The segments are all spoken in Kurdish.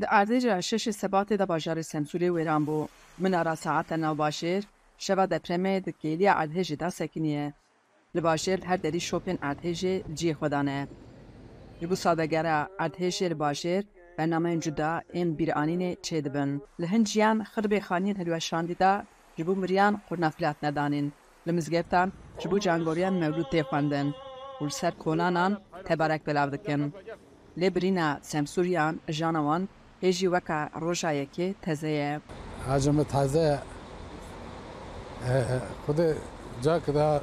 Di artêşa şeşê sebatê de bajarê Semsûrê wêran bû. Minara Saet a Navbajêr, şeva depremê di kêliya erdhêjê de sekiniye. Li bajêr li her derî şopên erdhêjê li ciyê xwe dane. Ji bo sazegera erdhêjê li bajêr bernameyên cuda ên bîranînê çê dibin. Li hin jiyan xir bê xaniyên hilweşandî de ji bo miriyan qurna filat ne danîn. Li mizgeftan ji bo cangoriyan mewlûd tê xwendin û li ser kolanan tebarek belav dikin. Lê birîna semsûriyan jana wan hê jî weka roja yekê teze ye. Aja me taze ye. Xwedê cak da.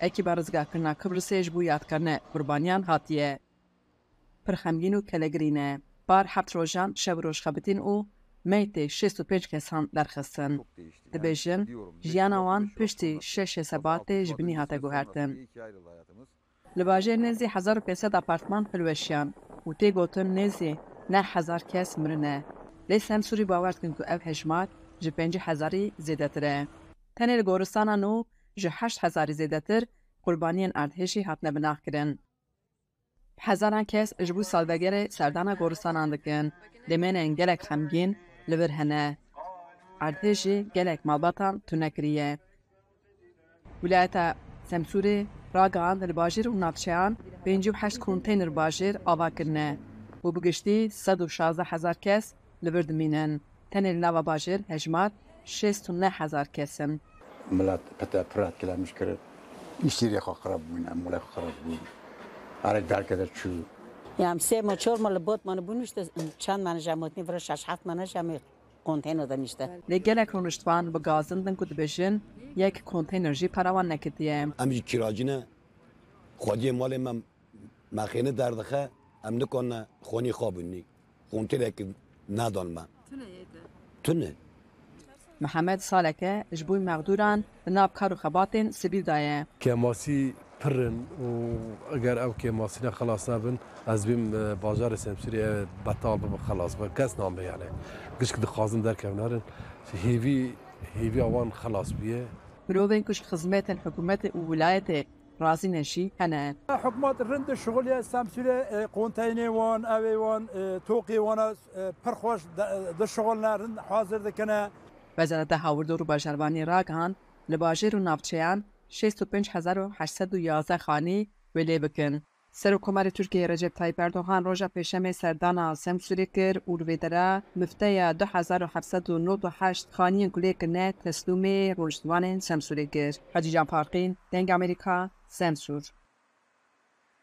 Ekîba Rizgarkirina Qibrisê ji bo yadkirina qurbaniyan hatiye pir xemgîn û kelegirî ne. Par heft rojan şev û roj xebitîn û meytê şêst û pênc kesan derxistin. Dibêjin, jiyana wan piştî şeşê Sebatê ji binî hate guhertin. Li bajêr nêzî hezar û pênc sed apartman hilweşiyan û tê gotin nêzî neh hezar kes mirine. Lê Semsûrî bawer dikin ku ev hejmar ji pêncî hezarî zêdetir e. Tenê li goristana nû ji heşt hezarî zêdetir qurbaniyên erdhêşî hatine binaxkirin. Bi hezaran kes ji bo salvegerê serdana goristanan dikin. Demênên gelek xemgîn li vir hene. Erdhêşî gelek malbatan tune kiriye. Wîlayeta Semsûrê ragihand li bajêr û navçeyan pêncî û heşt konteyner bajêr ava kirine û bi giştî sed û şazdeh hezar kes li vir dimînin. Tenê li nava bajêr hejmar şêst û neh hezar kes in. Milet pite pir re tilemiş kirin. Îstîrê xwe xirab bûn, emûlê xwe xirab bûn. Arê derke de çû. Ya em sê ma çor ma li bot ma nibû nişte çend ma nijam hotnî vira şeş heft ma nijamê konteyno de nişte. Lê gelek rûniştvan bi gazin din ku dibêjin yek konteyner jî pera wan neketiye. Em jî kîracî ne. Xwediyê malê me mexêni derdixe, em nikonine xonî xwe binî. Kontirek nadan me. Tune. Mihemed saleke ji bo mexdûran di nav kar û xebatên sivîl de ye. Kemasî pir in û eger ew kemasî re xelas nebin ez bim bajarê Semsûrê ew ê betal bibin xelas bibin kes nameyane. Gişk dixwazin derkevin herin hêvî hêviya wan xelas bûye. Mirovên ku ji xizmetên hikûmetê û wilayetê Razî ne jî hene. Hikûmet rind dişixulîye semsûrê konteyinê wan, evê wan, toqê wan a pir xweş dişixulîne, rind hazir dikine. Wezareta Hawirdor û Bajarbaniyê ragihand, li bajêr û navçeyan şêst û pênc hezar û heşt sed û yazdeh xanî wê lê bikin. Serokkomarê Tirkiyeyê Recep Tayyîp Erdogan roja Pêşemê serdana Semsûrê kir û li vê de re mifteya du hezar û heft sed û nod û heşt xaniyên ku lê kirine teslûmê rojhilatvanên Semsûrê kir. Hacî Can Farqîn, Dengê Amerîka, Semsûr.